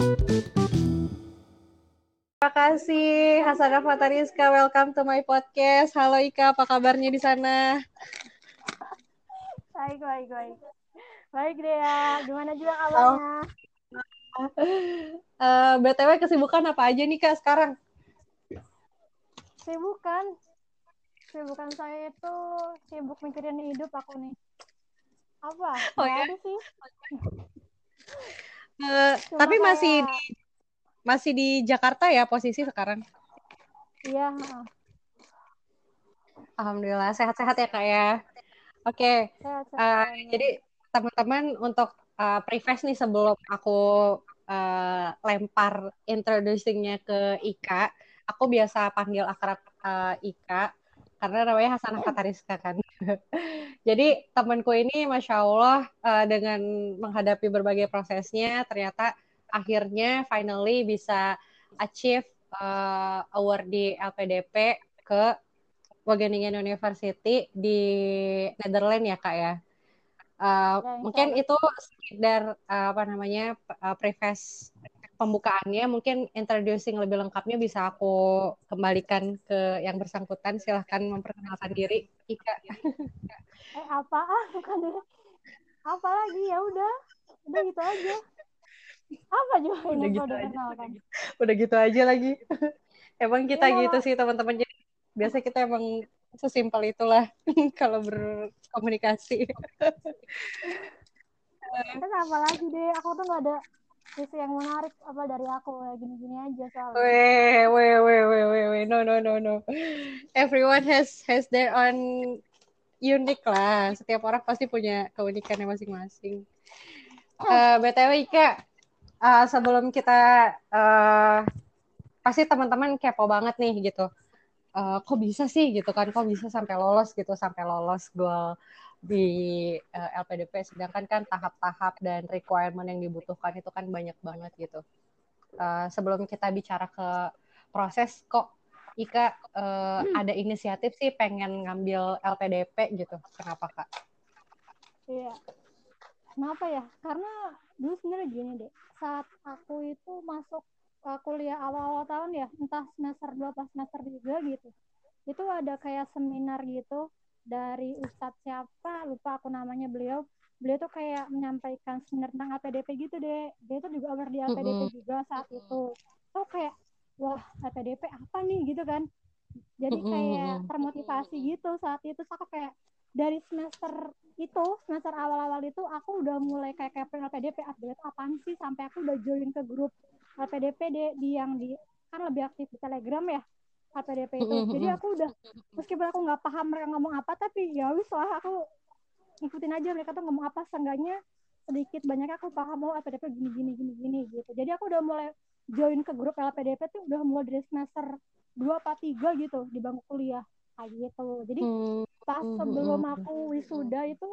Terima kasih Hasanah Fatariska, welcome to my podcast. Halo Ika, apa kabarnya di sana? Baik, baik, baik. Baik Dea, gimana juga kabarnya? Oh. Uh, BTW kesibukan apa aja nih Kak sekarang? Sibukan? Sibukan saya itu sibuk mikirin hidup aku nih. Apa? Oh, Gak ya? ada sih. Uh, Cuma tapi masih kayak- di masih di Jakarta ya posisi sekarang. Iya. Alhamdulillah sehat-sehat ya Kak ya. Oke, sehat, sehat. uh, jadi teman-teman untuk uh, preface nih sebelum aku uh, lempar introducingnya ke Ika, aku biasa panggil akrab uh, Ika karena namanya Hasanah Fatariska kan. Jadi temanku ini masya Allah uh, dengan menghadapi berbagai prosesnya ternyata akhirnya finally bisa achieve uh, award di LPDP ke Wageningen University di Netherlands ya kak ya. Uh, mungkin itu sekedar uh, apa namanya uh, preface pembukaannya mungkin introducing lebih lengkapnya bisa aku kembalikan ke yang bersangkutan silahkan memperkenalkan diri Ika Eh, apaan? Bukan deh. Apa lagi? Ya udah. Udah gitu aja. Apa juga Udah ini gitu perlu aja. udah gitu aja lagi emang kita Iya, gitu sih teman-teman jadi biasa kita emang sesimpel itulah kalau berkomunikasi Kan apa lagi deh? Aku tuh gak ada isu yang menarik apa dari aku kayak gini-gini aja soalnya. Weh, weh, weh, weh, weh, weh. No, no, no, no. Everyone has has their own unik lah. Setiap orang pasti punya keunikannya masing-masing. Uh, BTW Ika, uh, sebelum kita uh, pasti teman-teman kepo banget nih gitu. Uh, kok bisa sih gitu kan? Kok bisa sampai lolos gitu, sampai lolos goal di uh, LPDP sedangkan kan tahap-tahap dan requirement yang dibutuhkan itu kan banyak banget gitu. Uh, sebelum kita bicara ke proses kok Ika uh, ada inisiatif sih pengen ngambil LPDP gitu. Kenapa Kak? Iya. Kenapa ya? Karena dulu sebenarnya gini deh. Saat aku itu masuk uh, kuliah awal-awal tahun ya, entah semester 2 pas semester 3 gitu. Itu ada kayak seminar gitu dari Ustadz siapa, lupa aku namanya beliau. Beliau tuh kayak menyampaikan seminar tentang APDP gitu deh. Dia tuh juga aware di APDP Mm-mm. juga saat itu. Tuh kayak, wah APDP apa nih gitu kan. Jadi kayak termotivasi gitu saat itu. Aku kayak dari semester itu semester awal-awal itu aku udah mulai kayak kepoin LPDP update apaan sih sampai aku udah join ke grup LPDP di yang di kan lebih aktif di Telegram ya LPDP itu jadi aku udah meskipun aku nggak paham mereka ngomong apa tapi ya wis lah aku ngikutin aja mereka tuh ngomong apa. Seenggaknya sedikit banyak aku paham oh LPDP gini gini gini gini gitu. Jadi aku udah mulai join ke grup LPDP tuh udah mulai dari semester dua apa tiga gitu di bangku kuliah kayak gitu. Jadi Hmm, pas hmm, sebelum aku wisuda itu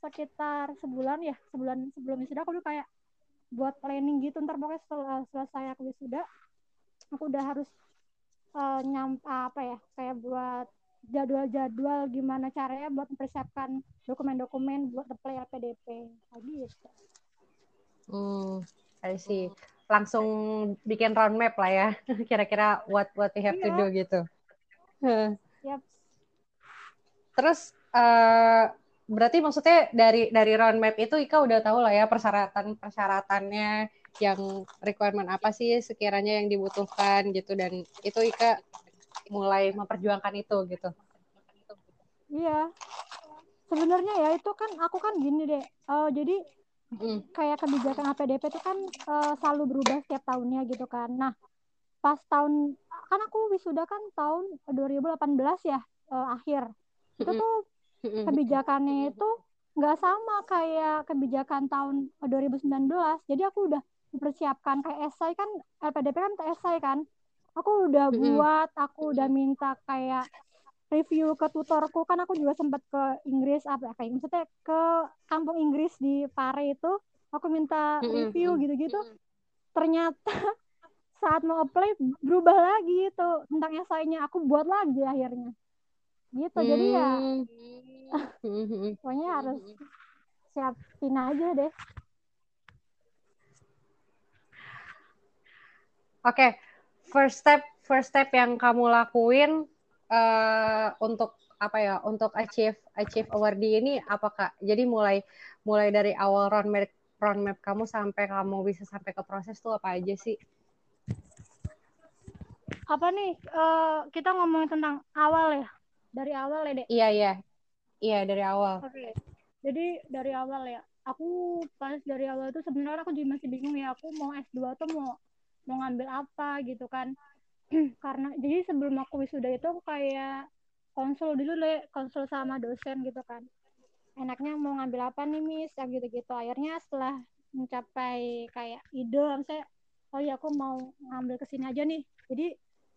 sekitar sebulan ya sebulan sebelum wisuda aku udah kayak buat planning gitu. Ntar pokoknya setelah selesai aku wisuda aku udah harus uh, nyam apa ya kayak buat jadwal-jadwal gimana caranya buat mempersiapkan dokumen-dokumen buat apply LPDP gitu hmm. I see. Langsung bikin roadmap lah ya. Kira-kira what what we have to Iya. do gitu. Yap. Terus eh, berarti maksudnya dari dari roadmap itu Ika udah tahu lah ya persyaratan persyaratannya yang requirement apa sih sekiranya yang dibutuhkan gitu dan itu Ika mulai memperjuangkan itu gitu. iya sebenarnya ya itu kan aku kan gini deh uh, jadi Mm. kayak kebijakan APDP itu kan uh, selalu berubah setiap tahunnya gitu kan. Nah, pas tahun kan aku wisuda kan tahun 2018 ya uh, akhir. Itu tuh Mm-mm. kebijakannya itu nggak sama kayak kebijakan tahun 2019. Jadi aku udah mempersiapkan. Kayak esai kan LPDP kan kayak esai kan. Aku udah Mm-mm. buat, aku udah minta kayak review ke tutorku. Kan aku juga sempat ke Inggris apa ya kayak maksudnya ke kampung Inggris di Pare itu. Aku minta review gitu-gitu. Ternyata saat mau apply berubah lagi itu tentang esainya. Aku buat lagi akhirnya. Gitu. Jadi ya. Mm-mm. pokoknya harus siapin aja deh okay. first step first step yang kamu lakuin uh, untuk apa ya untuk achieve achieve award ini apa kak? Jadi mulai mulai dari awal roadmap roadmap kamu sampai kamu bisa sampai ke proses tuh apa aja sih? Apa nih? Uh, kita ngomongin tentang awal ya? Dari awal ya, Dek? Iya, iya. Iya, dari awal. Oke. Okay. Jadi dari awal ya. Aku pas dari awal itu sebenarnya aku juga masih bingung ya. Aku mau S2 tuh mau mau ngambil apa gitu kan. Karena jadi sebelum aku wisuda itu aku kayak konsul dulu le konsul sama dosen gitu kan. Enaknya mau ngambil apa nih miss? Ya gitu-gitu. Akhirnya setelah mencapai kayak ide saya oh ya aku mau ngambil ke sini aja nih. Jadi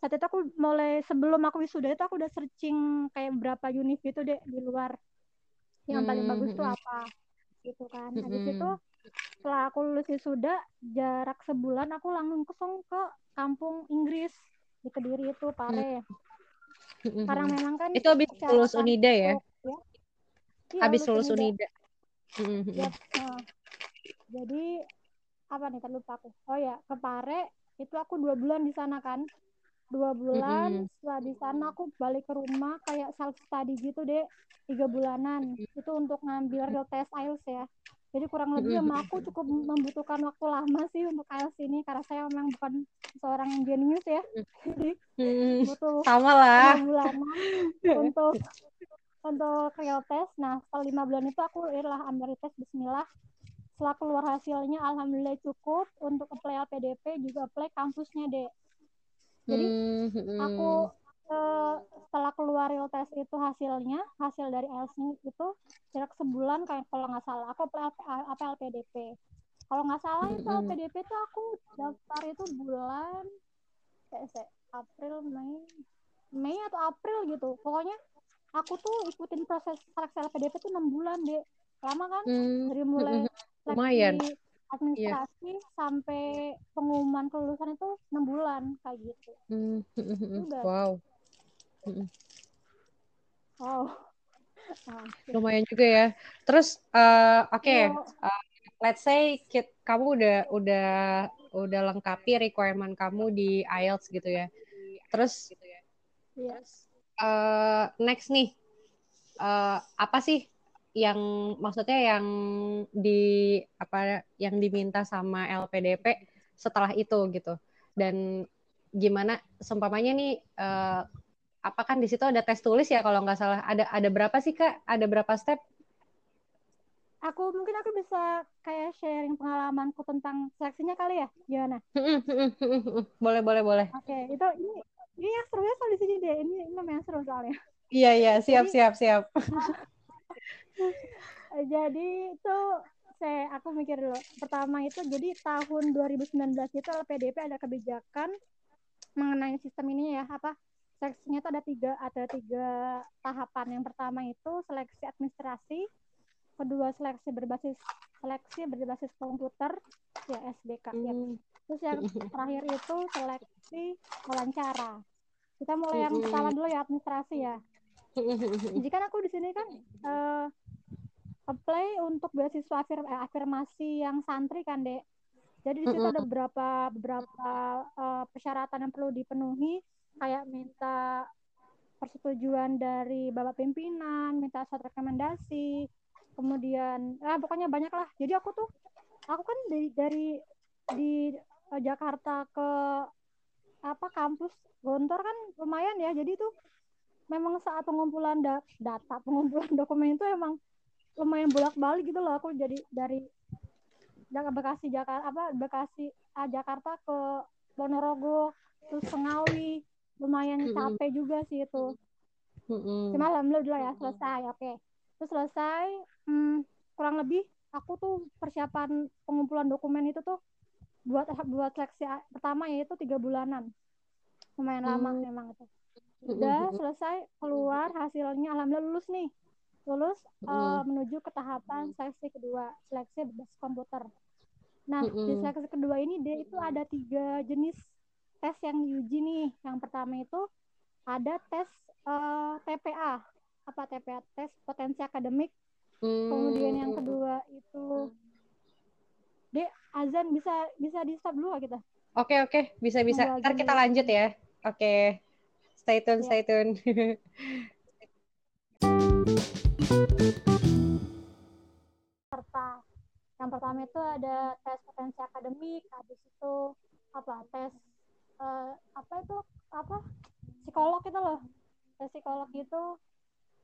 saat itu aku mulai sebelum aku wisuda itu aku udah searching kayak berapa univ gitu deh di luar. Yang paling bagus tuh hmm. apa gitu kan. Nah di situ setelah aku lulus wisuda jarak sebulan aku langsung kesong ke kampung Inggris di Kediri itu Pare. Karena memang kan itu habis lulus Unida ya, ya. Iya, habis lulus Unida, Ya, nah, jadi apa nih terlupa aku. Oh ya ke Pare itu aku dua bulan di sana kan. Dua bulan mm -hmm. setelah di sana aku balik ke rumah kayak self study gitu deh tiga bulanan. Itu untuk ngambil real test IELTS ya jadi kurang lebih sama aku cukup membutuhkan waktu lama sih untuk IELTS ini karena saya memang bukan seorang genius ya. Jadi butuh sama lah bulanan untuk untuk real test. Nah, setelah lima bulan itu aku adalah ambil tes Bismillah. Setelah keluar hasilnya, alhamdulillah cukup untuk apply LPDP juga apply kampusnya deh. Jadi aku uh, setelah keluar real test itu hasilnya hasil dari IELTS itu jarak sebulan kayak kalau nggak salah. Aku apply apa LPDP kalau nggak salah itu LPDP tuh aku daftar itu bulan kayak April Mei Mei atau April gitu. Pokoknya aku tuh ikutin proses seleksi LPDP tuh enam bulan deh lama kan? Hmm. dari mulai lumayan. administrasi yeah. sampai pengumuman kelulusan itu enam bulan kayak gitu. Mm, wow. Oh. Lumayan juga ya. Terus uh, oke, okay. uh, eh, let's say kit, kamu udah udah udah lengkapi requirement kamu di IELTS gitu ya. Terus yes. uh, next nih uh, apa sih yang maksudnya yang di apa yang diminta sama LPDP setelah itu gitu. Dan gimana seumpamanya nih uh, apa kan di situ ada tes tulis ya kalau nggak salah. Ada ada berapa sih Kak? Ada berapa step? Aku mungkin aku bisa kayak sharing pengalamanku tentang seleksinya kali ya, gimana? boleh boleh boleh. Oke, okay, itu ini ini yang serunya soal di sini deh. Ini ini yang seru soalnya. Iya iya, siap jadi, siap siap. jadi itu saya aku mikir dulu. Pertama itu jadi tahun 2019 itu LPDP ada kebijakan mengenai sistem ini ya apa seleksinya itu ada tiga ada tiga tahapan. Yang pertama itu seleksi administrasi kedua seleksi berbasis seleksi berbasis komputer ya SBK ya. Hmm. terus yang terakhir itu seleksi wawancara. Kita mulai yang pertama dulu ya administrasi ya. Jadi kan aku di sini kan uh, apply untuk beasiswa afir eh, afirmasi yang santri kan dek. Jadi di situ ada beberapa beberapa uh, persyaratan yang perlu dipenuhi kayak minta persetujuan dari bapak pimpinan, minta surat rekomendasi, kemudian ah pokoknya banyak lah. Jadi aku tuh aku kan dari dari di uh, Jakarta ke apa kampus Gontor kan lumayan ya. Jadi tuh memang saat pengumpulan da data, pengumpulan dokumen itu emang lumayan bolak-balik gitu loh aku jadi dari Bekasi Jakarta apa Bekasi ah, Jakarta ke Ponorogo terus Sengawi lumayan mm -hmm. capek juga sih itu mm -hmm. cuma alhamdulillah ya selesai oke okay. terus selesai hmm, kurang lebih aku tuh persiapan pengumpulan dokumen itu tuh buat buat seleksi pertama yaitu tiga bulanan lumayan lama mm. memang itu udah selesai keluar hasilnya alhamdulillah lulus nih lulus mm. uh, menuju ke tahapan seleksi kedua seleksi berbasis komputer nah mm -hmm. di seleksi kedua ini dia itu ada tiga jenis tes yang diuji nih. Yang pertama itu ada tes uh, eh, TPA. Apa TPA? Tes potensi akademik. Hmm. Kemudian yang kedua itu dek azan bisa bisa di stop dulu kita Oke oke bisa bisa. Nunggu Ntar kita lanjut ya. Oke. Stay tune Iya. stay tune. serta yang pertama itu ada tes potensi akademik habis itu apa tes eh, apa itu apa psikolog itu loh tes psikolog itu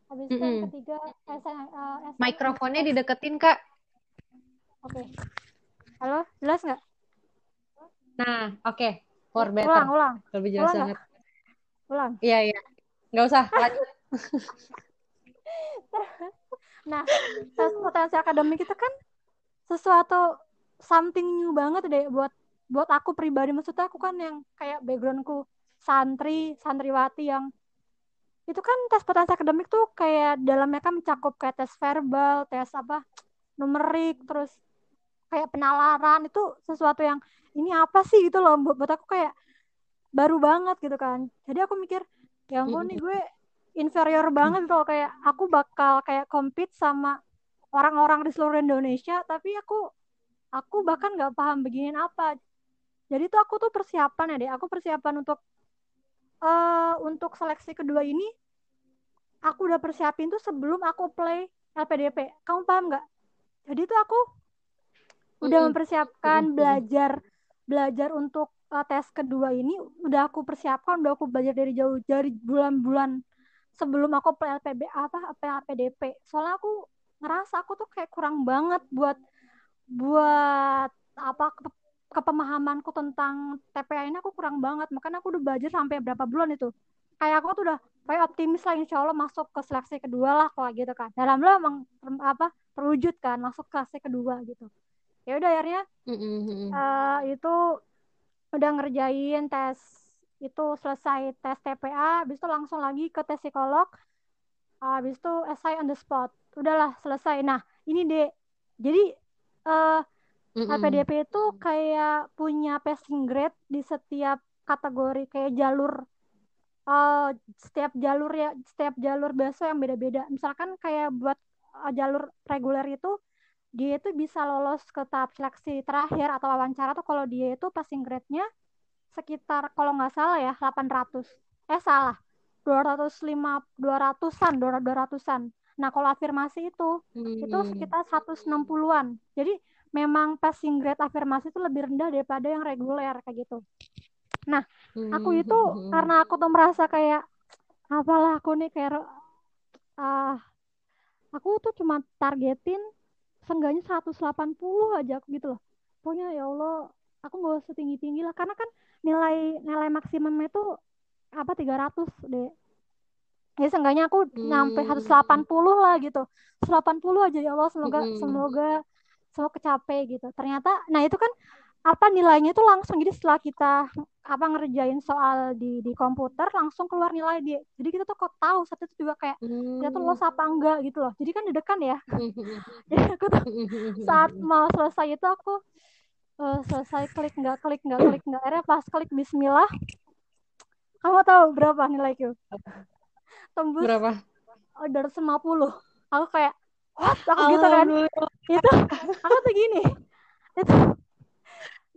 habis itu yang Mm-mm. ketiga SN, eh, SN, Mikrofonnya dideketin kak. oke halo jelas nggak Nah oke. For ulang better. ulang Lebih jelas ulang banget. ulang Iya iya. Nggak usah lanjut. Nah, tes potensi akademik itu kan sesuatu something new banget deh buat buat aku pribadi. Maksudnya aku kan yang kayak backgroundku santri, santriwati yang itu kan tes potensi akademik tuh kayak dalamnya kan mencakup kayak tes verbal, tes apa numerik, terus kayak penalaran itu sesuatu yang ini apa sih gitu loh buat, buat aku kayak baru banget gitu kan. Jadi aku mikir, ya ampun nih gue inferior banget gitu loh kayak aku bakal kayak compete sama orang-orang di seluruh Indonesia tapi aku aku bahkan nggak paham beginian apa jadi tuh aku tuh persiapan ya deh aku persiapan untuk eh untuk seleksi kedua ini aku udah persiapin tuh sebelum aku apply LPDP kamu paham nggak? Jadi tuh aku udah mempersiapkan belajar belajar untuk eh, tes kedua ini udah aku persiapkan udah aku belajar dari jauh dari bulan-bulan sebelum aku apply LPB apa LPDP soalnya aku ngerasa aku tuh kayak kurang banget buat buat apa kepemahamanku tentang TPA ini aku kurang banget. Makanya aku udah belajar sampai berapa bulan itu. Kayak aku tuh udah kayak optimis lah insya Allah masuk ke seleksi kedua lah kalau gitu kan. Dalam lo emang ter- apa terwujud kan masuk ke seleksi kedua gitu. Ya udah akhirnya eh, itu udah ngerjain tes itu selesai tes TPA habis itu langsung lagi ke tes psikolog habis itu essay on the spot. Udahlah selesai. Nah ini deh jadi eh Mm-mm. LPDP itu kayak punya passing grade di setiap kategori kayak jalur eh setiap jalur ya setiap jalur besok yang beda-beda. Misalkan kayak buat eh, jalur reguler itu dia itu bisa lolos ke tahap seleksi terakhir atau wawancara tuh kalau dia itu passing grade-nya sekitar kalau nggak salah ya 800 eh salah. 205 200-an 200-an nah kalau afirmasi itu itu Hmm. sekitar 160-an jadi memang passing grade afirmasi itu lebih rendah daripada yang reguler kayak gitu. Nah aku itu Hmm. karena aku tuh merasa kayak apalah aku nih kayak ah aku tuh cuma targetin seenggaknya 180 aja aku gitu loh. Pokoknya ya Allah aku nggak usah tinggi tinggi lah. Karena kan nilai nilai maksimumnya itu apa 300 deh ya seenggaknya aku nyampe Hmm. 180 lah gitu. 180 aja ya Allah semoga semoga semoga kecapai gitu. Ternyata nah itu kan apa nilainya itu langsung. Jadi setelah kita apa ngerjain soal di di komputer langsung keluar nilai dia jadi kita tuh kok tahu saat itu juga kayak kita tuh lolos apa enggak gitu loh. Jadi kan deg-degan ya. Jadi aku tuh saat mau selesai itu aku eh, selesai klik nggak klik nggak klik nggak akhirnya pas klik Bismillah kamu tahu berapa nilaiku tembus Berapa? order 50 aku kayak what aku gitu kan. Itu aku tuh gini. Itu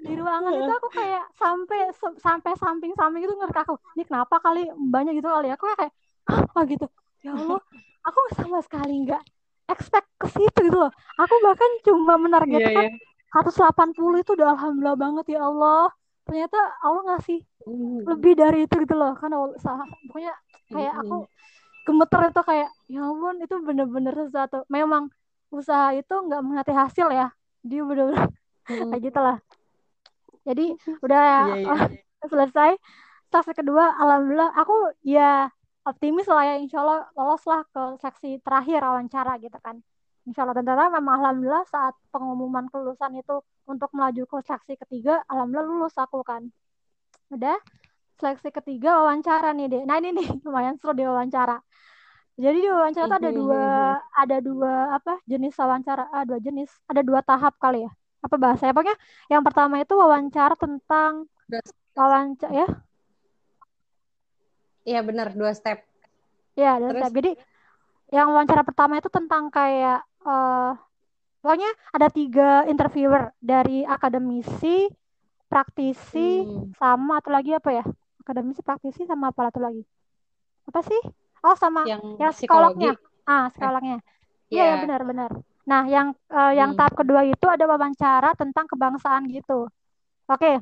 di ruangan itu aku kayak sampai sampai samping samping itu ngeliat aku ini kenapa kali banyak gitu kali ya? Aku kayak apa gitu? Ya Allah aku sama sekali nggak expect ke situ gitu loh. Aku bahkan cuma menargetkan iya. 180 itu udah alhamdulillah banget ya Allah. Ternyata Allah ngasih Hmm. lebih dari itu gitu loh. Karena pokoknya kayak aku gemeter itu kayak ya ampun itu bener-bener sesuatu. Memang usaha itu nggak mengerti hasil ya. Dia bener-bener Hmm. kayak gitu lah. Jadi udah Iya, iya. selesai. Seleksi kedua alhamdulillah aku ya optimis lah ya insya Allah lolos lah ke seleksi terakhir wawancara gitu kan. Insya Allah. Ternyata memang alhamdulillah saat pengumuman kelulusan itu untuk melaju ke seleksi ketiga alhamdulillah lulus aku kan. Udah seleksi ketiga wawancara nih deh nah ini nih lumayan seru di wawancara jadi di wawancara tuh ada dua ada dua apa jenis wawancara ah, dua jenis ada dua tahap kali ya apa bahasanya pokoknya yang pertama itu wawancara tentang wawancara ya Iya benar dua step. ya ada Terus? step. jadi yang wawancara pertama itu tentang kayak eh pokoknya ada tiga interviewer dari akademisi praktisi Hmm. sama atau lagi apa ya akademisi praktisi sama apa satu lagi? Apa sih? Oh sama Yang yang psikologi. psikolognya ah psikolognya iya Iya. ya benar-benar nah yang eh, yang Hmm. tahap kedua itu ada wawancara tentang kebangsaan gitu. Oke.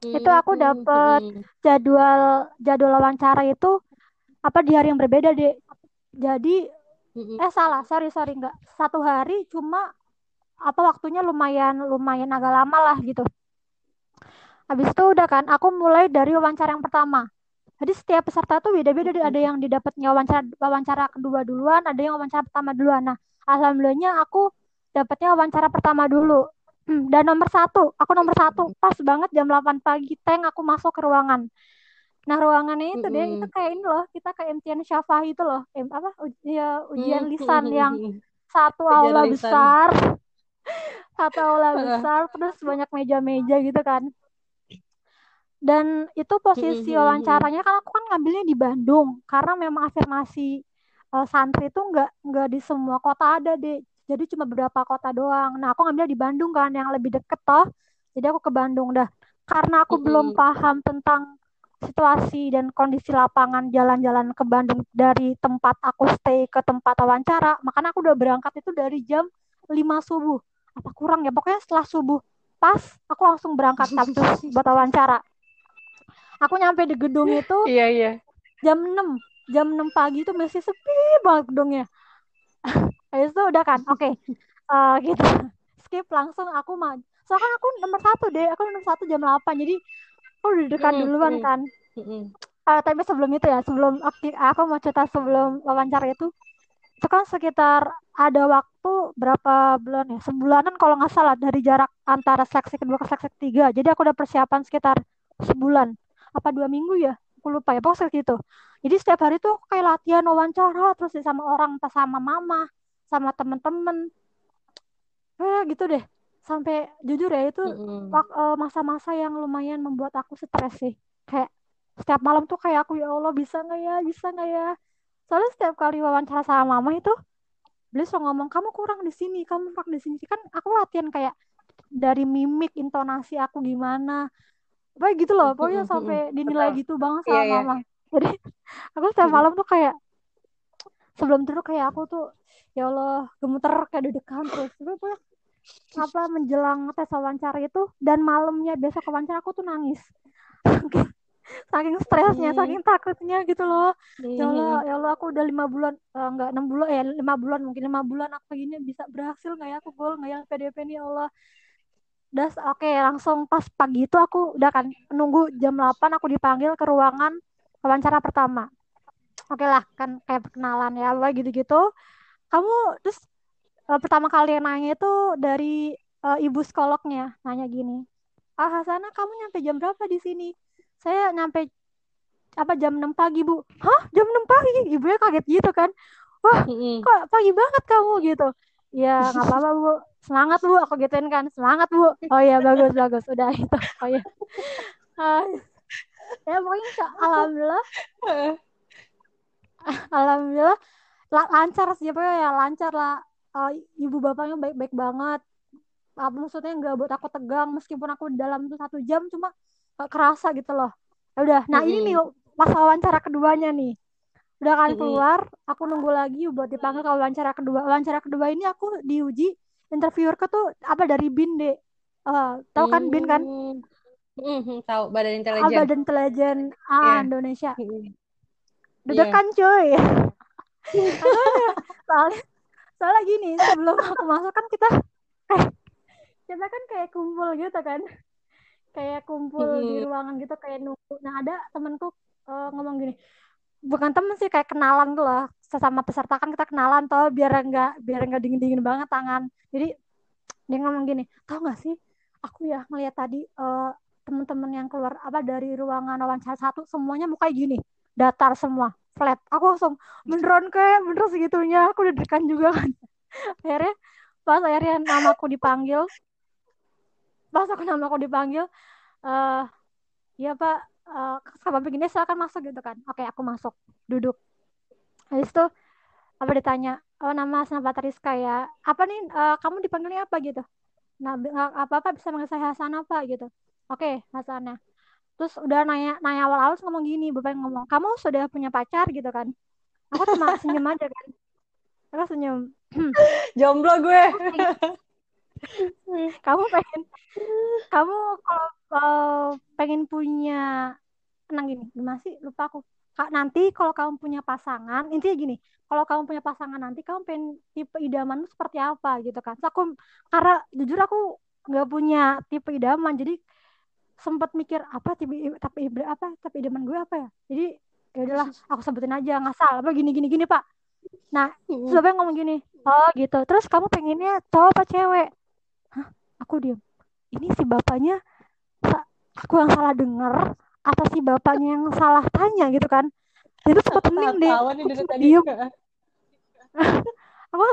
Itu aku Hmm, dapet hmm. jadwal jadwal wawancara itu apa di hari yang berbeda deh jadi Hmm. eh salah. Sorry sorry nggak. Satu hari cuma apa waktunya lumayan lumayan agak lama lah gitu habis itu udah kan aku mulai dari wawancara yang pertama. Jadi setiap peserta tuh beda-beda ada yang didapatnya wawancara wawancara kedua duluan ada yang wawancara pertama duluan. Nah alhamdulillahnya aku dapatnya wawancara pertama dulu. Hmm, dan nomor satu aku nomor satu. Pas banget jam 8 pagi teng aku masuk ke ruangan. Nah ruangannya itu deh itu Mm-mm. kayak ini loh kita kayak imtihan syafa'i itu loh. Em, apa? Uj- ya, ujian Hmm, lisan hmm, yang hmm. satu Ujian aula lisan. besar. Satu aula besar terus banyak meja-meja gitu kan dan itu posisi wawancaranya kan aku kan ngambilnya di Bandung. Karena memang afirmasi eh, santri itu nggak nggak di semua kota ada deh jadi cuma beberapa kota doang. Nah aku ngambilnya di Bandung kan yang lebih deket toh. Jadi aku ke Bandung dah. Karena aku belum paham tentang situasi dan kondisi lapangan jalan-jalan ke Bandung dari tempat aku stay ke tempat wawancara makanya aku udah berangkat itu dari jam 5 subuh. Apa kurang ya? Pokoknya setelah subuh pas aku langsung berangkat kampus buat wawancara aku nyampe di gedung itu Iya, iya. jam 6 jam 6 pagi itu masih sepi banget gedungnya. Habis itu udah kan oke. Eh, gitu. Skip langsung aku maju soalnya kan aku nomor satu deh aku nomor satu jam 8 jadi aku udah dekat duluan kan. Eh, tapi sebelum itu ya sebelum akti- aku mau cerita sebelum wawancara itu. Itu kan sekitar ada waktu berapa bulan ya? Sebulanan kalau nggak salah dari jarak antara seleksi kedua ke seleksi ketiga. Jadi aku udah persiapan sekitar sebulan apa dua minggu ya? Aku lupa ya pokoknya gitu. Jadi setiap hari tuh kayak latihan wawancara terus sama orang entah sama mama sama temen-temen. Eh gitu deh. Sampai jujur ya itu eh, masa-masa yang lumayan membuat aku stres sih. Kayak setiap malam tuh kayak aku ya Allah bisa nggak ya? Bisa nggak ya? Soalnya setiap kali wawancara sama mama itu beliau selalu ngomong kamu kurang di sini kamu kurang di sini. Kan aku latihan kayak dari mimik intonasi aku gimana apa gitu loh pokoknya sampai dinilai Betul. gitu banget Iya, sama iya. mama jadi aku setiap Mm-mm. malam tuh kayak sebelum tidur kayak aku tuh ya Allah gemeter kayak deg-degan terus pokoknya apa menjelang tes wawancara itu dan malamnya besok wawancara aku tuh nangis saking stresnya Hmm. saking takutnya gitu loh ya Allah Hmm. ya Allah aku udah lima bulan eh, enggak enam bulan ya lima bulan mungkin lima bulan aku ini bisa berhasil nggak ya aku goal nggak ya PDP nih ya Allah das oke langsung pas pagi itu aku udah kan nunggu jam 8 aku dipanggil ke ruangan wawancara pertama. Oke lah kan kayak perkenalan ya apa gitu-gitu. Kamu terus eh, pertama kali yang nanya itu dari eh, ibu psikolognya nanya gini ah Hasana kamu nyampe jam berapa di sini? Saya nyampe apa jam 6 pagi bu. Hah? Jam 6 pagi? Ibunya kaget gitu kan. Wah kok pagi banget kamu? Gitu ya nggak apa-apa bu. Semangat bu. Aku gituin kan. Semangat bu. Oh ya bagus bagus. Udah itu oh ya Ah, ya pokoknya insya- alhamdulillah. Heeh. alhamdulillah. La- lancar sih pokoknya ya lancar lah. Eh, ibu bapaknya baik-baik banget. Apa maksudnya nggak buat aku tegang meskipun aku dalam tuh satu jam cuma kerasa gitu loh. Ya udah. Nah ini nih pas wawancara keduanya nih udah kan keluar aku nunggu lagi buat dipanggil. Ke wawancara kedua wawancara kedua ini aku diuji interviewerku tuh apa dari bin deh Eh, tahu kan bin kan? Hmm. Mm-mm, Tahu Badan Ah, Intelijen. Badan Intelijen. Ah, Iya. Indonesia. Mm-mm. deg-degan cuy? Soalnya soalnya gini sebelum aku masuk kan kita kayak kita kan kayak kumpul gitu kan. Kayak kumpul di ruangan gitu kayak nunggu. Nah ada temanku eh, ngomong gini bukan temen sih kayak kenalan tuh lah sesama peserta kan kita kenalan toh biar enggak biar enggak dingin dingin banget tangan. Jadi dia ngomong gini tau gak sih aku ya ngeliat tadi eh, temen-temen yang keluar apa dari ruangan wawancara satu semuanya mukanya gini datar semua flat. Aku langsung beneran kayak bener segitunya? Aku udah dekan juga kan. Akhirnya pas akhirnya namaku dipanggil pas aku namaku dipanggil eh ya pak eh sama begini silakan masuk gitu kan. Oke aku masuk. Duduk. Habis itu apa ditanya oh, nama Snapchat Rizka ya? Apa nih uh, kamu dipanggilnya apa? gitu. Nah apa apa bisa manggil saya Hasan apa? gitu. Oke okay, Hasannya terus udah nanya nanya awal-awal ngomong gini bapak ngomong kamu sudah punya pacar? gitu kan. Aku cuma senyum aja kan. Aku senyum. Jomblo gue kamu pengen kamu kalau pengen punya tenang gini masih lupa aku. Nanti kalau kamu punya pasangan intinya gini kalau kamu punya pasangan nanti kamu pengen tipe idamanmu seperti apa gitu kan? So, aku karena jujur aku nggak punya tipe idaman jadi sempat mikir apa tipe tapi apa? Tapi idaman gue apa ya? Jadi ya udahlah aku sebutin aja ngasal apa gini gini gini pak. Nah yang ngomong gini oh gitu. Terus kamu pengennya cowok apa cewek? Aku diam ini si bapaknya aku yang salah dengar atau si bapaknya yang salah tanya gitu kan? Itu sempat hening deh. Aku diem. Aku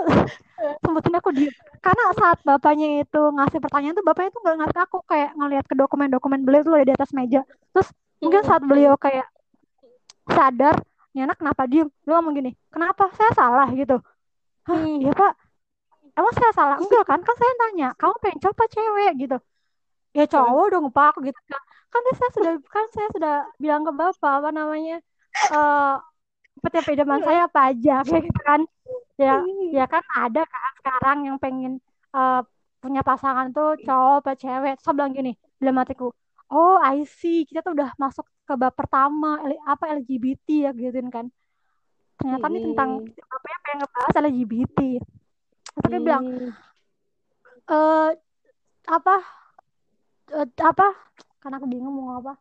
sempetin aku diem. Karena saat bapaknya itu ngasih pertanyaan tuh bapaknya tuh nggak ngasih aku kayak ngeliat ke dokumen-dokumen beliau tuh di atas meja. Terus mungkin saat beliau kayak sadar ini anak kenapa diem? Lu ngomong gini kenapa? Saya salah gitu. Hah, iya pak emang saya salah? Enggak kan? Kan saya tanya kamu pengen coba cewek? gitu. Ya cowok dong pak gitu kan. Kan saya sudah kan saya sudah bilang ke bapak apa namanya uh, seperti pedoman saya apa aja kayak gitu kan. Ya ya kan ada kan sekarang yang pengen uh, punya pasangan tuh cowok apa cewek. Saya bilang gini dalam hatiku oh I see. Kita tuh udah masuk ke bab pertama apa LGBT ya gitu kan. Ternyata hmm. ini tentang apa yang pengen ngebahas LGBT hmm. bilang eh apa uh, apa? Karena aku bingung mau apa.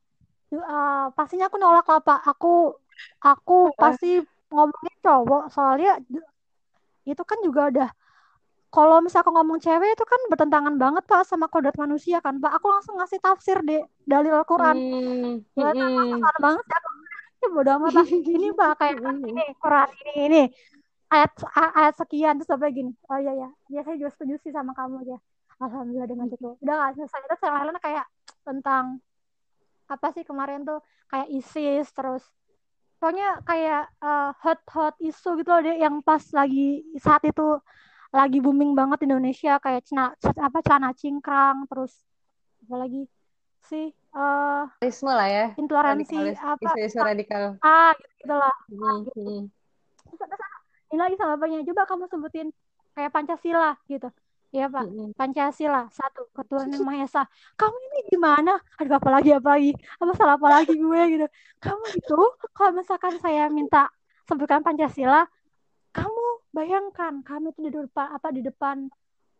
Uh, pastinya aku nolak lah pak. Aku aku pasti ngomongin cowok. Soalnya itu kan juga udah kalau misalkan ngomong cewek itu kan bertentangan banget pak sama kodrat manusia kan pak. Aku langsung ngasih tafsir deh dalil Al-Quran. Hmm. hmm. banget ya ya bodo amat pak. Ini pak kayak ini Quran ini ini ayat ayat sekian terus apa gini oh iya ya ya saya juga setuju sih sama kamu ya alhamdulillah dengan itu. Udah gak selesai itu sama kayak tentang apa sih kemarin tuh kayak ISIS terus pokoknya kayak uh, hot hot isu gitu loh deh yang pas lagi saat itu lagi booming banget di Indonesia kayak cina, apa celana cingkrang terus apa lagi sih uh, lah ya. intoleransi apa isu-isu radikal. Ah gitu, gitu lah. Hmm, ah, gitu. Hmm. Lagi sama bapaknya coba kamu sebutin kayak Pancasila gitu Iya Pak, Pancasila satu ketuhanan yang Maha Esa. Kamu ini gimana? Aduh apa lagi apa lagi? Apa salah apa lagi gue gitu? Kamu itu kalau misalkan saya minta sebutkan Pancasila, kamu bayangkan kami itu di depan apa di depan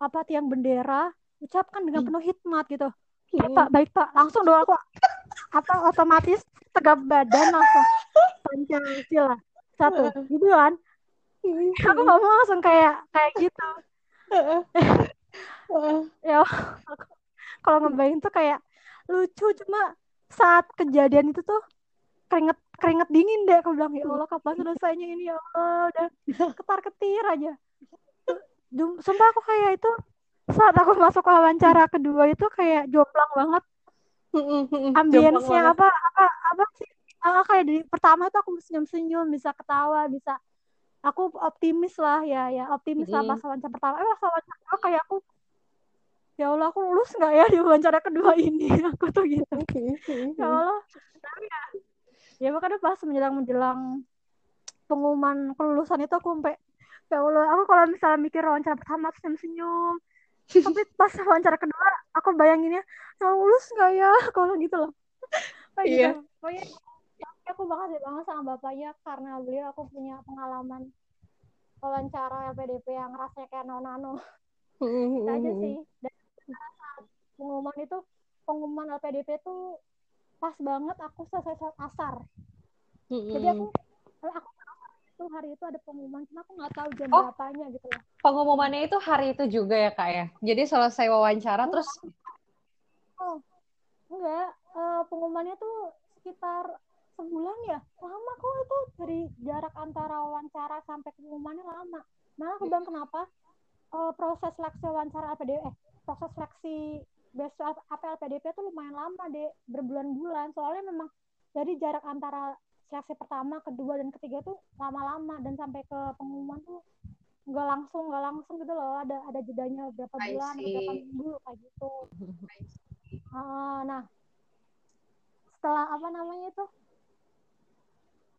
apa tiang bendera ucapkan dengan penuh hikmat gitu. Iya Pak, baik Pak. Langsung doa aku apa otomatis tegap badan langsung Pancasila satu gitu kan. Aku ngomong langsung kayak kayak gitu. Ya kalau ngebayang tuh kayak lucu cuma saat kejadian itu tuh keringet keringet dingin deh aku bilang ya Allah kapan selesainya ini? Ya Allah udah ketar ketir aja sumpah aku kayak itu saat aku masuk wawancara kedua itu kayak jomplang banget. Ambience-nya apa apa apa sih? Ah, kayak di pertama tuh aku senyum-senyum bisa ketawa bisa aku optimis lah ya ya. Optimis lah pas wawancara pertama. Eh pas wawancara kayak aku ya Allah aku lulus nggak ya di wawancara kedua ini? Aku tuh gitu. Ya Allah. Tapi ya ya makanya pas menjelang menjelang pengumuman kelulusan itu aku sampai ya Allah aku kalau misalnya mikir wawancara pertama senyum senyum tapi pas wawancara kedua aku bayanginnya ya lulus nggak ya? Kalau gitu loh. Kayak iya. gitu. Pokoknya aku banget ya banget sama bapaknya karena beliau aku punya pengalaman wawancara LPDP yang rasanya kayak nano-nano itu aja sih. Dan pengumuman itu pengumuman LPDP itu pas banget aku selesai sholat asar. Jadi aku aku itu hari itu ada pengumuman cuma aku nggak tahu jam oh, berapanya gitu loh. Pengumumannya itu hari itu juga ya kak ya? Jadi selesai wawancara terus oh enggak. Uh, pengumumannya tuh sekitar sebulan ya? Lama kok itu dari jarak antara wawancara sampai pengumumannya lama. Nah aku bilang kenapa uh, proses seleksi wawancara LPDP eh proses seleksi besok apa LPDP itu lumayan lama deh berbulan-bulan. Soalnya memang dari jarak antara seleksi pertama kedua dan ketiga tuh lama-lama. Dan sampai ke pengumuman tuh nggak langsung nggak langsung gitu loh. Ada ada jedanya berapa bulan berapa minggu kayak gitu. Ah, nah. Setelah apa namanya itu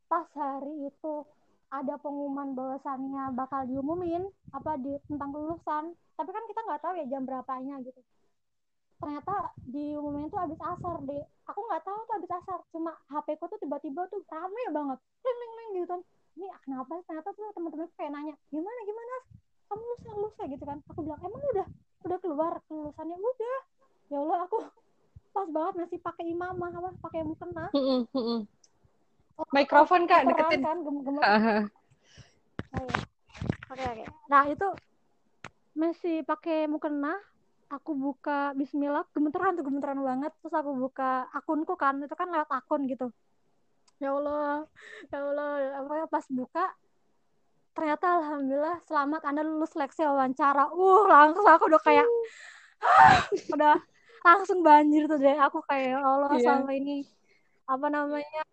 pas hari itu ada pengumuman bahwasannya bakal diumumin apa di tentang kelulusan. Tapi kan kita nggak tahu ya jam berapanya gitu. Ternyata diumumin itu habis asar deh aku nggak tahu tuh habis asar. Cuma HP ku tuh tiba-tiba tuh rame banget. Ling ling ling gitu kan. Ini kenapa ternyata tuh teman-teman kayak nanya gimana gimana? Kamu lulus lulus ya gitu kan. Aku bilang emang udah udah keluar kelulusannya? Udah. Ya Allah aku pas banget masih pakai imamah apa pakai mukena. Mikrofon kak deketin. kan gem-gem Haha. Oh, iya. Oke oke. Nah itu masih pakai mukena. Aku buka Bismillah, gemeteran tuh gemeteran banget. Terus aku buka akunku kan, itu kan lewat akun gitu. Ya Allah, ya Allah. Apa pas buka, ternyata alhamdulillah selamat Anda lulus seleksi wawancara. Uh, langsung aku udah kayak, udah langsung banjir tuh deh. Aku kayak ya Allah Iya. selama ini apa namanya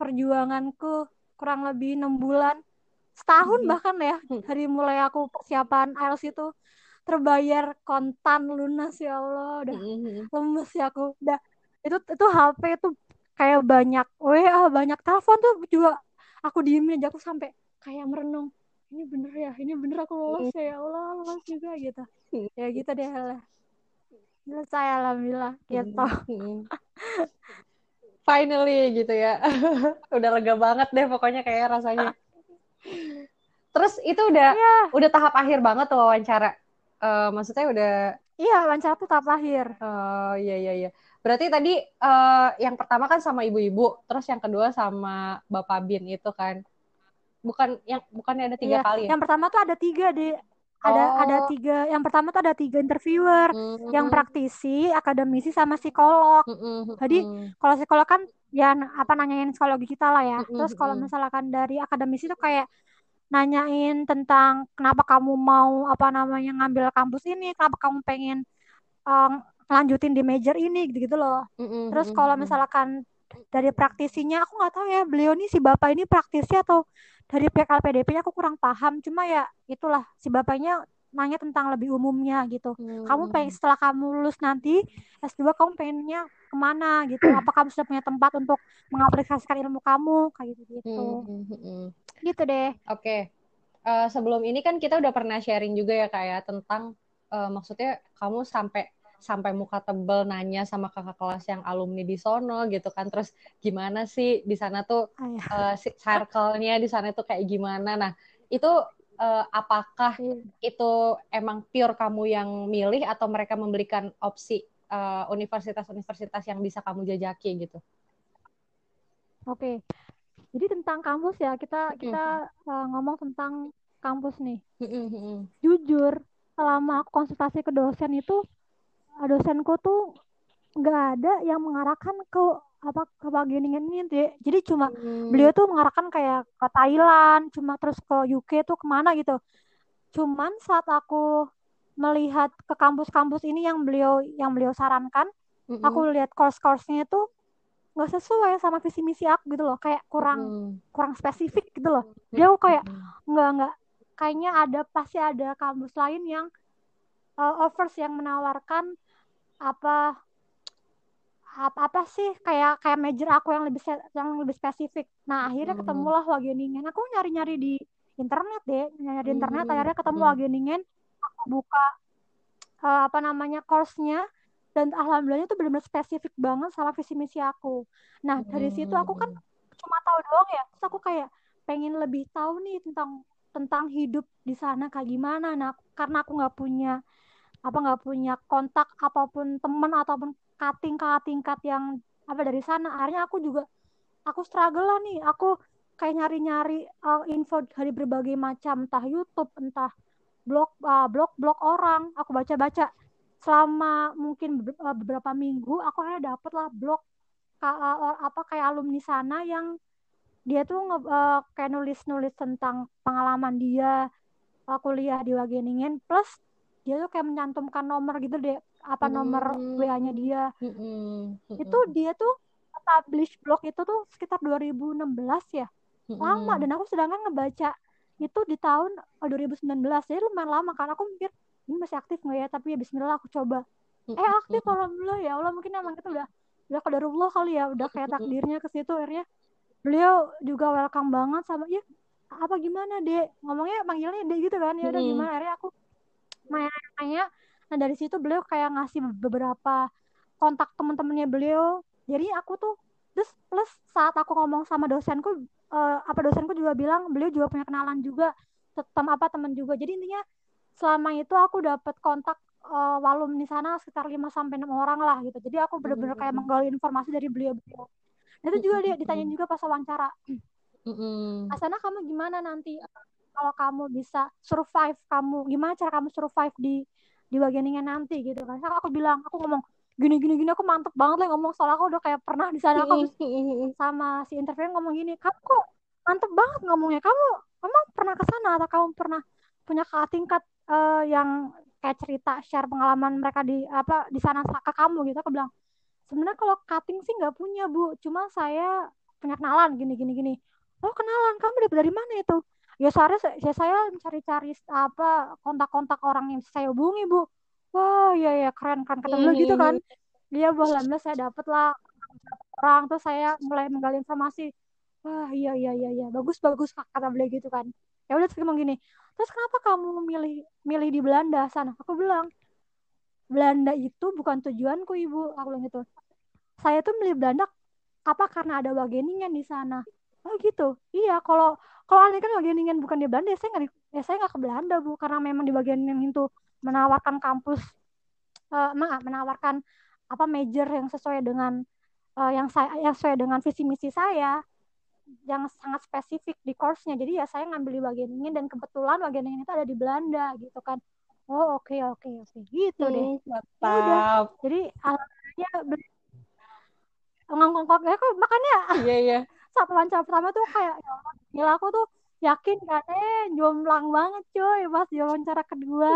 perjuanganku kurang lebih enam bulan setahun Mhm. bahkan ya Hmm. dari mulai aku persiapan IELTS itu terbayar kontan lunas ya Allah udah Mm-mm. lemes ya aku udah itu itu HP itu kayak banyak WA banyak telepon tuh juga aku diemin aja aku sampai kayak merenung ini bener ya ini bener aku lolos ya ya Allah lolos juga gitu Hmm. ya gitu deh lah selesai alhamdulillah gitu. Finally gitu ya. udah lega banget deh pokoknya kayak rasanya. Terus itu udah Iya. udah tahap akhir banget tuh wawancara. Eh, maksudnya udah iya wawancara tuh tahap akhir oh iya iya iya. Berarti tadi eh, yang pertama kan sama ibu-ibu, terus yang kedua sama Bapak Bin itu kan. Bukan yang bukannya ada tiga Iya. kali ya? yang pertama tuh ada tiga deh ada ada Oh. tiga yang pertama tuh ada tiga interviewer Mm, yang praktisi akademisi sama psikolog mm, mm, Jadi, kalau psikolog kan ya apa nanyain psikologi kita lah ya. Mm-mm, Terus kalau misalkan dari akademisi itu kayak nanyain tentang kenapa kamu mau apa namanya ngambil kampus ini, kenapa kamu pengen um, lanjutin di major ini gitu-gitu loh. Mm-mm, Terus kalau misalkan dari praktisinya aku nggak tahu ya beliau nih si bapak ini praktisi atau dari pihak LPDP-nya aku kurang paham. Cuma ya itulah si bapaknya nanya tentang lebih umumnya gitu. Kamu pengen setelah kamu lulus nanti S2 kamu pengennya ke mana gitu? Apa kamu sudah punya tempat untuk mengaplikasikan ilmu kamu? Kayak gitu gitu. Mm, mm, mm, mm. gitu deh. Oke, Eh, sebelum ini kan kita udah pernah sharing juga ya kayak tentang eh, maksudnya kamu sampai sampai muka tebel nanya sama kakak kelas yang alumni di sono gitu kan, terus gimana sih di sana tuh si- circle-nya di sana tuh kayak gimana? Nah itu eh, apakah Iya. itu emang pure kamu yang milih atau mereka memberikan opsi eh, universitas-universitas yang bisa kamu jajaki gitu? oke jadi tentang kampus ya kita kita uh, ngomong tentang kampus nih mm-mm. jujur selama aku konsultasi ke dosen itu uh, dosenku tuh nggak ada yang mengarahkan ke apa ke bagian ini jadi cuma Hmm. beliau tuh mengarahkan kayak ke Thailand cuma terus ke UK tuh ke mana gitu cuman saat aku melihat ke kampus-kampus ini yang beliau yang beliau sarankan Mm-mm. aku lihat course-course-nya itu nggak sesuai sama visi misi aku gitu loh kayak kurang Mm. kurang spesifik gitu loh dia aku kayak Mm. nggak nggak kayaknya ada pasti ada kampus lain yang uh, offers yang menawarkan apa apa, apa sih kayak kayak major aku yang lebih yang lebih spesifik. Nah akhirnya Mhm. ketemulah Wageningen. Aku nyari-nyari di internet deh, nyari di internet. Mhm. Akhirnya ketemu Mhm. Wageningen. Aku buka uh, apa namanya course-nya dan alhamdulillah itu benar-benar spesifik banget sama visi misi aku. Nah dari situ aku kan cuma tahu doang ya. Terus aku kayak pengen lebih tahu nih tentang tentang hidup di sana kayak gimana. Nah karena aku nggak punya apa nggak punya kontak apa pun teman ataupun cutting kakak tingkat yang apa dari sana. Akhirnya aku juga aku struggle lah nih. Aku kayak nyari-nyari uh, info dari berbagai macam entah YouTube entah blog uh, blog blog orang. Aku baca-baca. Selama mungkin uh, beberapa minggu aku akhirnya dapet lah blog uh, apa kayak alumni sana yang dia tuh nge, uh, kayak nulis-nulis tentang pengalaman dia uh, kuliah di Wageningen. Plus dia tuh kayak mencantumkan nomor gitu deh apa nomor Hmm. WA-nya dia. Mm-mm. itu dia tuh publish blog itu tuh sekitar 2016 ya. Lama Mm-mm. dan aku sedangkan ngebaca itu di tahun 2019 jadi lumayan lama kan aku mikir ini masih aktif nggak ya? Tapi ya Bismillah aku coba. Eh aktif alhamdulillah. Ya Allah mungkin emang kita udah udah kadarullah kali ya udah kayak takdirnya ke situ akhirnya. Beliau juga welcome banget sama ya apa gimana dek? Ngomongnya panggilnya dek gitu kan. Ya udah gimana? Akhirnya aku nanya nah dari situ beliau kayak ngasih beberapa kontak teman-temannya beliau jadi aku tuh terus plus saat aku ngomong sama dosenku uh, apa dosenku juga bilang beliau juga punya kenalan juga tem apa teman juga jadi intinya selama itu aku dapat kontak uh, walum di sana sekitar 5 sampai enam orang lah gitu. Jadi aku bener-bener kayak menggali informasi dari beliau-beliau. Nah, itu juga dia ditanyain juga pas wawancara. Mm-hmm. Asana kamu gimana nanti kalau kamu bisa survive kamu gimana cara kamu survive di di bagian ini nanti gitu kan. Saya aku bilang, aku ngomong gini gini gini aku mantep banget lah ngomong soal aku udah kayak pernah di sana aku sama si interview ngomong gini kamu kok mantep banget ngomongnya? Kamu kamu pernah ke sana atau kamu pernah punya tingkat uh, yang kayak cerita share pengalaman mereka di apa di sana ke kamu? Gitu. Aku bilang sebenarnya kalau cutting sih nggak punya bu. Cuma saya punya kenalan gini gini gini. Oh kenalan? Kamu dari dari mana itu ya saya ya saya mencari-cari apa kontak-kontak orang yang saya hubungi bu. Wah ya ya keren keren kata beliau gitu kan. dia bu alhamdulillah saya dapet lah. Orang tuh saya mulai menggali informasi. Wah iya iya iya iya. Bagus bagus kata beliau gitu kan. Ya udah terus ngomong gini terus kenapa kamu milih milih di Belanda? Sana aku bilang Belanda itu bukan tujuanku ibu. Aku bilang gitu. Saya tuh milih Belanda apa karena ada Wageningen di sana? Oh gitu. Iya kalau kalau aneh kan Wageningen bukan di Belanda ya saya nggak ya saya nggak ke Belanda bu karena memang di Wageningen itu menawarkan kampus uh, menawarkan apa major yang sesuai dengan uh, yang saya yang sesuai dengan visi misi saya yang sangat spesifik di course-nya. Jadi ya saya ngambil di bagian ini dan kebetulan bagian ini itu ada di Belanda gitu kan. Oh oke okay, oke okay, oke okay. gitu hmm, deh. Ya udah. Jadi alhamdulillah ngongkong ya kok makanya iya iya saat wawancara pertama tuh kayak ya gila aku tuh yakin kan? Eh jomplang banget cuy pas di wawancara kedua.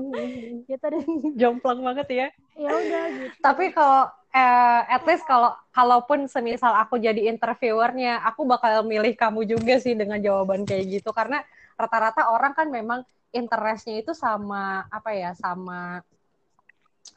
Gitu deh. Jomplang banget ya. Ya udah gitu. Tapi kalau eh, at least kalau kalaupun semisal aku jadi interviewernya, aku bakal milih kamu juga sih dengan jawaban kayak gitu. Karena rata-rata orang kan memang interestnya itu sama apa ya sama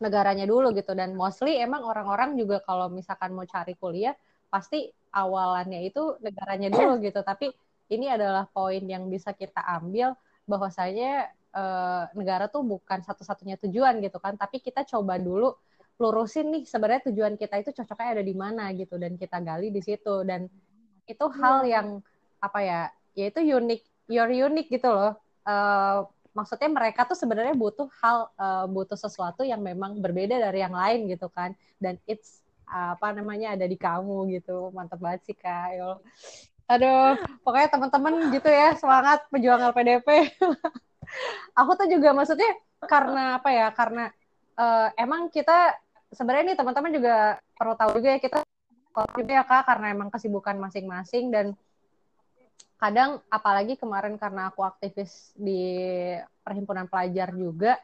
negaranya dulu gitu. Dan mostly emang orang-orang juga kalau misalkan mau cari kuliah pasti awalannya itu negaranya dulu gitu. Tapi ini adalah poin yang bisa kita ambil bahwasanya eh, negara tuh bukan satu-satunya tujuan gitu kan. Tapi kita coba dulu lurusin nih sebenarnya tujuan kita itu cocoknya ada di mana gitu dan kita gali di situ. Dan itu hal yeah. yang apa ya yaitu unik your unique gitu loh. Uh, maksudnya mereka tuh sebenarnya butuh hal uh, butuh sesuatu yang memang berbeda dari yang lain gitu kan. Dan it's apa namanya ada di kamu gitu. Mantap banget sih kak Yol aduh pokoknya teman-teman gitu ya semangat pejuang LPDP aku tuh juga maksudnya karena apa ya karena uh, emang kita sebenarnya nih teman-teman juga perlu tahu juga ya kita juga ya kak karena emang kesibukan masing-masing dan kadang apalagi kemarin karena aku aktivis di perhimpunan pelajar juga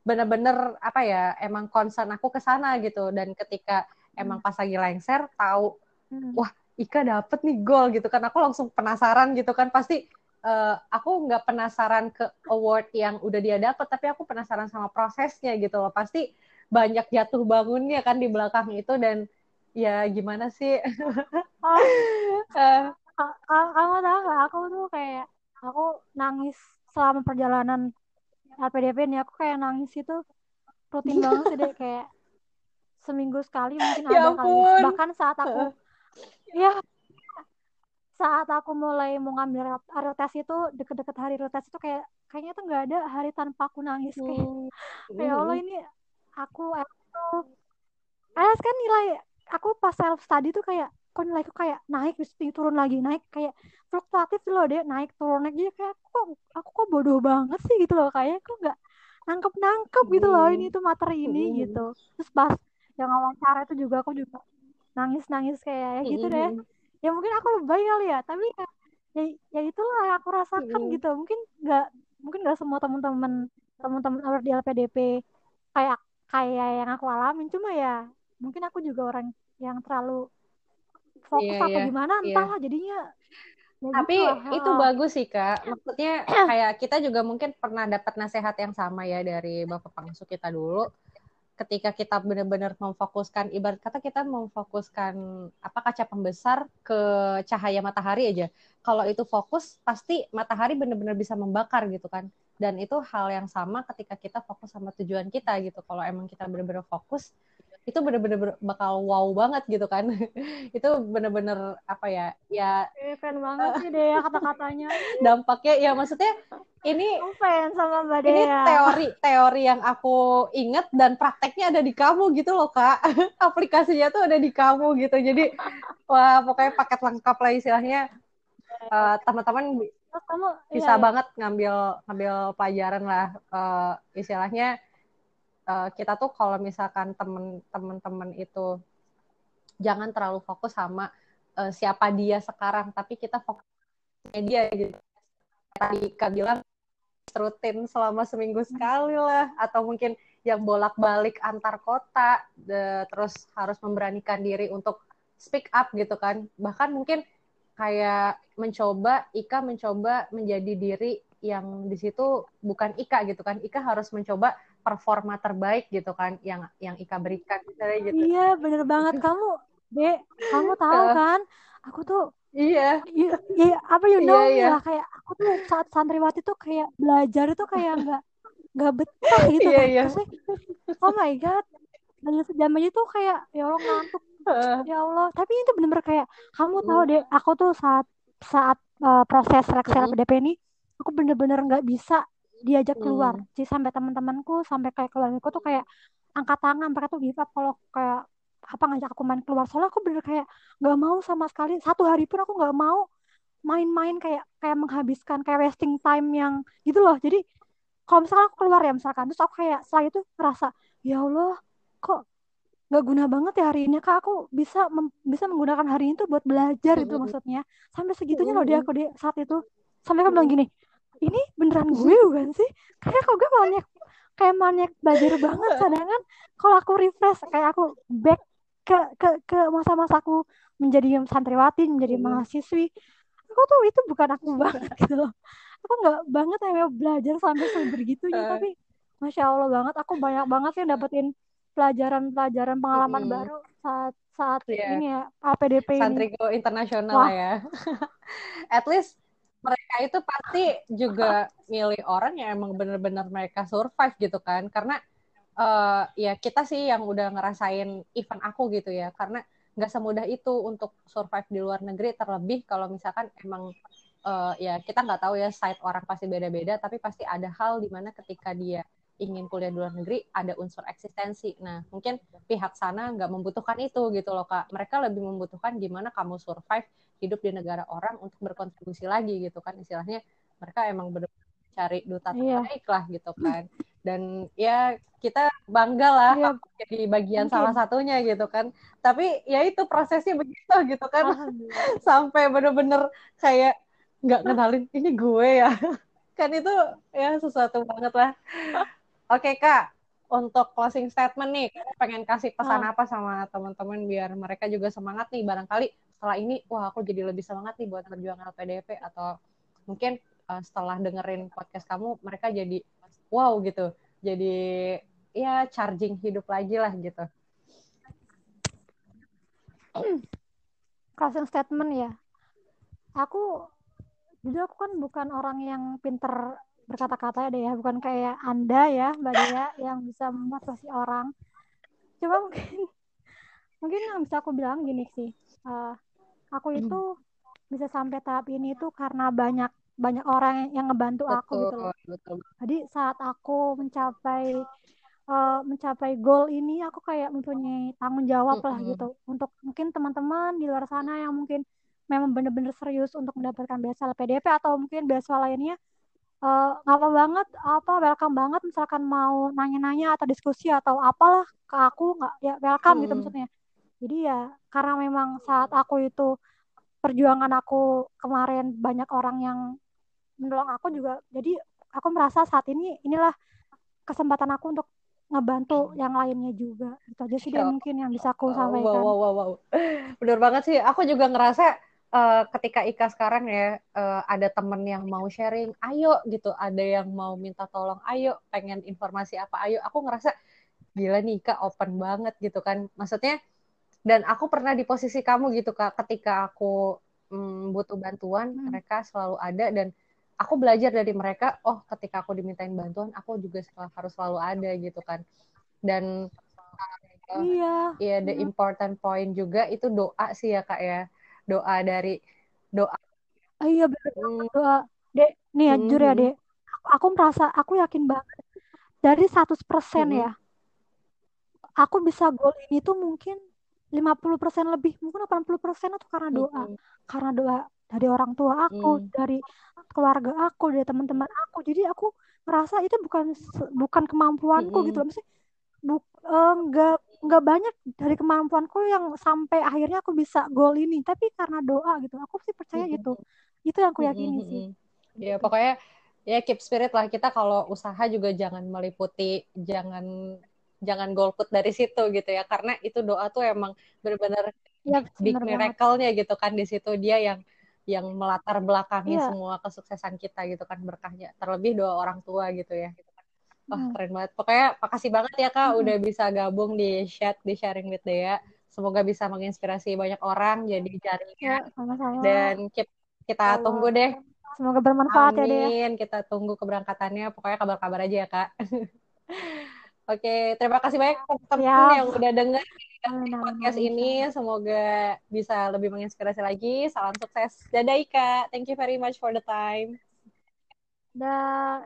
bener-bener apa ya emang concern aku ke sana gitu. Dan ketika emang pas lagi lengser tahu hmm. wah Ika dapet nih gol gitu kan. Aku langsung penasaran gitu kan. Pasti uh, aku nggak penasaran ke award yang udah dia dapet tapi aku penasaran sama prosesnya gitu loh. Pasti banyak jatuh bangunnya kan di belakang itu dan ya gimana sih? Oh, uh, kamu tahu gak aku tuh kayak aku nangis selama perjalanan LPDP ini aku kayak nangis itu rutin banget sih deh kayak seminggu sekali mungkin ya ada kali. bahkan saat aku ya saat aku mulai mau ngambil tes itu deket-deket hari tes itu kayak kayaknya tuh nggak ada hari tanpa aku nangis. Kayak hmm. ya Allah ini aku eh kan nilai aku pas self study tuh kayak kok nilaiku kayak naik terus turun lagi naik. Kayak fluktuatif loh deh naik turun lagi. Kayak aku kok aku kok bodoh banget sih? Gitu loh kayak aku nggak nangkep nangkep gitu loh ini tuh materi ini hmm. gitu. Terus pas yang awal cara itu juga aku juga nangis nangis kayak gitu deh hmm. ya mungkin aku lebay kali ya tapi ya ya, ya itulah yang aku rasakan gitu mungkin nggak mungkin nggak semua teman-teman teman-teman di LPDP kayak kayak yang aku alamin cuma ya mungkin aku juga orang yang terlalu fokus yeah, apa yeah, gimana iya. entahlah yeah. jadinya Ya Tapi gitu itu Ha. bagus sih kak. Maksudnya kayak kita juga mungkin pernah dapat nasihat yang sama ya dari bapak pengasuh kita dulu. Ketika kita benar-benar memfokuskan, ibarat kata kita memfokuskan apa kaca pembesar ke cahaya matahari aja. Kalau itu fokus, pasti matahari benar-benar bisa membakar gitu kan. Dan itu hal yang sama ketika kita fokus sama tujuan kita gitu. Kalau emang kita benar-benar fokus, itu bener-bener bakal wow banget gitu kan itu bener-bener apa ya ya Eh, keren banget sih deh ya kata-katanya. dampaknya ya maksudnya ini fans sama Mbak ini Dea. teori teori yang aku inget dan prakteknya ada di kamu gitu loh kak aplikasinya tuh ada di kamu gitu jadi wah pokoknya paket lengkap lah istilahnya Eh, teman-teman kamu bisa iya, iya. banget ngambil ngambil pelajaran lah Eh, istilahnya eh, kita tuh kalau misalkan temen-temen itu jangan terlalu fokus sama eh, siapa dia sekarang tapi kita fokus sama dia gitu. Tadi kak bilang rutin selama seminggu sekali lah atau mungkin yang bolak-balik antar kota de- terus harus memberanikan diri untuk speak up gitu kan. Bahkan mungkin kayak mencoba Ika mencoba menjadi diri yang di situ bukan Ika gitu kan. Ika harus mencoba performa terbaik gitu kan yang yang Ika berikan misalnya gitu Iya, bener banget kamu, Dek. Kamu tahu Eh. kan? Aku tuh iya ya, ya, apa you Iya, know me iya. lah kayak aku tuh saat santriwati tuh kayak belajar itu kayak nggak nggak betah gitu Iya, kan. iya. Maksudnya, oh my god. Dan sejam aja tuh kayak ya Allah ngantuk Eh, ya Allah tapi itu bener-bener kayak kamu tahu Hmm. deh aku tuh saat saat uh, proses seleksi Hmm. LPDP ini aku bener-bener nggak bisa diajak keluar. Hmm. sih sampai teman-temanku sampai kayak keluargaku tuh kayak angkat tangan mereka tuh give up kalau kayak apa ngajak aku main keluar. Soalnya aku bener kayak nggak mau sama sekali. Satu hari pun aku nggak mau main-main kayak kayak menghabiskan kayak wasting time yang gitu loh. Jadi kalau misalkan aku keluar ya misalkan terus aku kayak setelah itu ngerasa ya Allah kok nggak guna banget ya hari ini kak? Aku bisa mem- bisa menggunakan hari ini tuh buat belajar itu Mm-mm. maksudnya. Sampai segitunya loh dia Mm-mm. aku di saat itu. Sampai aku bilang gini ini beneran gue bukan sih kayak kok gue maniak kayak maniak belajar banget sedangkan kalau aku refresh kayak aku back ke ke ke masa-masaku menjadi santriwati menjadi Mm-mm. mahasiswi aku tuh itu bukan aku banget gitu loh aku nggak banget yang belajar sampai sebegitunya Eh. tapi masya allah banget aku banyak banget sih dapetin pelajaran-pelajaran pengalaman Mm-mm. baru saat saat Iya. ini ya APDP ini Santrigo internasional Wah. ya. At least mereka itu pasti juga milih orang yang emang bener-bener mereka survive gitu kan. Karena eh, ya kita sih yang udah ngerasain event aku gitu ya. Karena nggak semudah itu untuk survive di luar negeri. Terlebih kalau misalkan emang eh, ya kita nggak tahu ya side orang pasti beda-beda. Tapi pasti ada hal di mana ketika dia ingin kuliah di luar negeri ada unsur eksistensi. Nah mungkin pihak sana nggak membutuhkan itu gitu loh kak. Mereka lebih membutuhkan gimana kamu survive hidup di negara orang untuk berkontribusi lagi gitu kan istilahnya. Mereka emang benar cari duta Iya. terbaik lah gitu kan. Dan ya kita bangga lah Iya. kalau jadi bagian Mungkin. salah satunya gitu kan. Tapi ya itu prosesnya begitu gitu kan sampai bener-bener kayak nggak kenalin ini gue ya. kan itu ya sesuatu banget lah. Oke kak, untuk closing statement nih, pengen kasih pesan Ah. apa sama teman-teman biar mereka juga semangat nih barangkali setelah ini, wah aku jadi lebih semangat nih buat berjuang LPDP atau mungkin uh, setelah dengerin podcast kamu mereka jadi wow gitu, jadi ya charging hidup lagi lah gitu. closing statement ya aku jujur aku kan bukan orang yang pinter berkata-kata ya deh ya bukan kayak anda ya mbak Dea yang bisa memotivasi orang. Cuma mungkin mungkin yang bisa aku bilang gini sih eh, aku itu bisa sampai tahap ini tuh karena banyak banyak orang yang ngebantu aku gitu loh. Betul. jadi saat aku mencapai eh, mencapai goal ini aku kayak mempunyai tanggung jawab lah gitu. Untuk mungkin teman-teman di luar sana yang mungkin memang benar-benar serius untuk mendapatkan beasiswa LPDP atau mungkin beasiswa lainnya eh, nggak apa banget apa welcome banget misalkan mau nanya-nanya atau diskusi atau apalah ke aku nggak ya welcome gitu Mm. maksudnya jadi ya karena memang saat aku itu perjuangan aku kemarin banyak orang yang menolong aku juga jadi aku merasa saat ini inilah kesempatan aku untuk ngebantu yang lainnya juga itu aja sih mungkin yang bisa aku sampaikan wow, wow, wow, wow. Bener banget sih. Aku juga ngerasa uh, ketika Ika sekarang ya uh, ada temen yang mau sharing, ayo gitu, ada yang mau minta tolong, ayo pengen informasi apa, ayo. Aku ngerasa gila nih Ika open banget gitu kan. Maksudnya dan aku pernah di posisi kamu gitu kak, ketika aku mm, butuh bantuan, hmm. mereka selalu ada dan aku belajar dari mereka. Oh, ketika aku dimintain bantuan, aku juga harus selalu ada gitu kan. Dan iya, iya the important point juga itu doa sih ya kak ya doa dari doa oh, iya benar hmm. doa dek nih ya hmm. jujur ya dek aku merasa aku yakin banget dari 100% hmm. ya aku bisa gol ini tuh mungkin 50% lebih mungkin 80% itu karena doa hmm. karena doa dari orang tua aku hmm. dari keluarga aku dari teman-teman aku jadi aku merasa itu bukan bukan kemampuanku hmm. gitu loh Maksudnya, bu, enggak nggak banyak dari kemampuanku yang sampai akhirnya aku bisa gol ini. Tapi karena doa gitu aku sih percaya mm -hmm. gitu. Itu yang aku yakini mm -hmm. sih. Ya pokoknya ya keep spirit lah. Kita kalau usaha juga jangan meliputi jangan jangan golput dari situ gitu ya. Karena itu doa tuh emang benar-benar ya, big miracle-nya gitu kan. Di situ dia yang yang melatar belakangi ya. semua kesuksesan kita gitu kan. Berkahnya terlebih doa orang tua gitu ya Wah, hmm. keren banget. Pokoknya makasih banget ya Kak hmm. udah bisa gabung di chat di sharing with Dea. Semoga bisa menginspirasi banyak orang jadi jaringan. Ya, sama-sama. Dan kita, kita tunggu deh. Semoga bermanfaat Amin. ya Dea. Kita tunggu keberangkatannya. Pokoknya kabar-kabar aja ya Kak. Oke, terima kasih banyak teman-teman yang udah denger podcast ini. Semoga bisa lebih menginspirasi lagi. Salam sukses. Dadah Ika. Thank you very much for the time. Dah.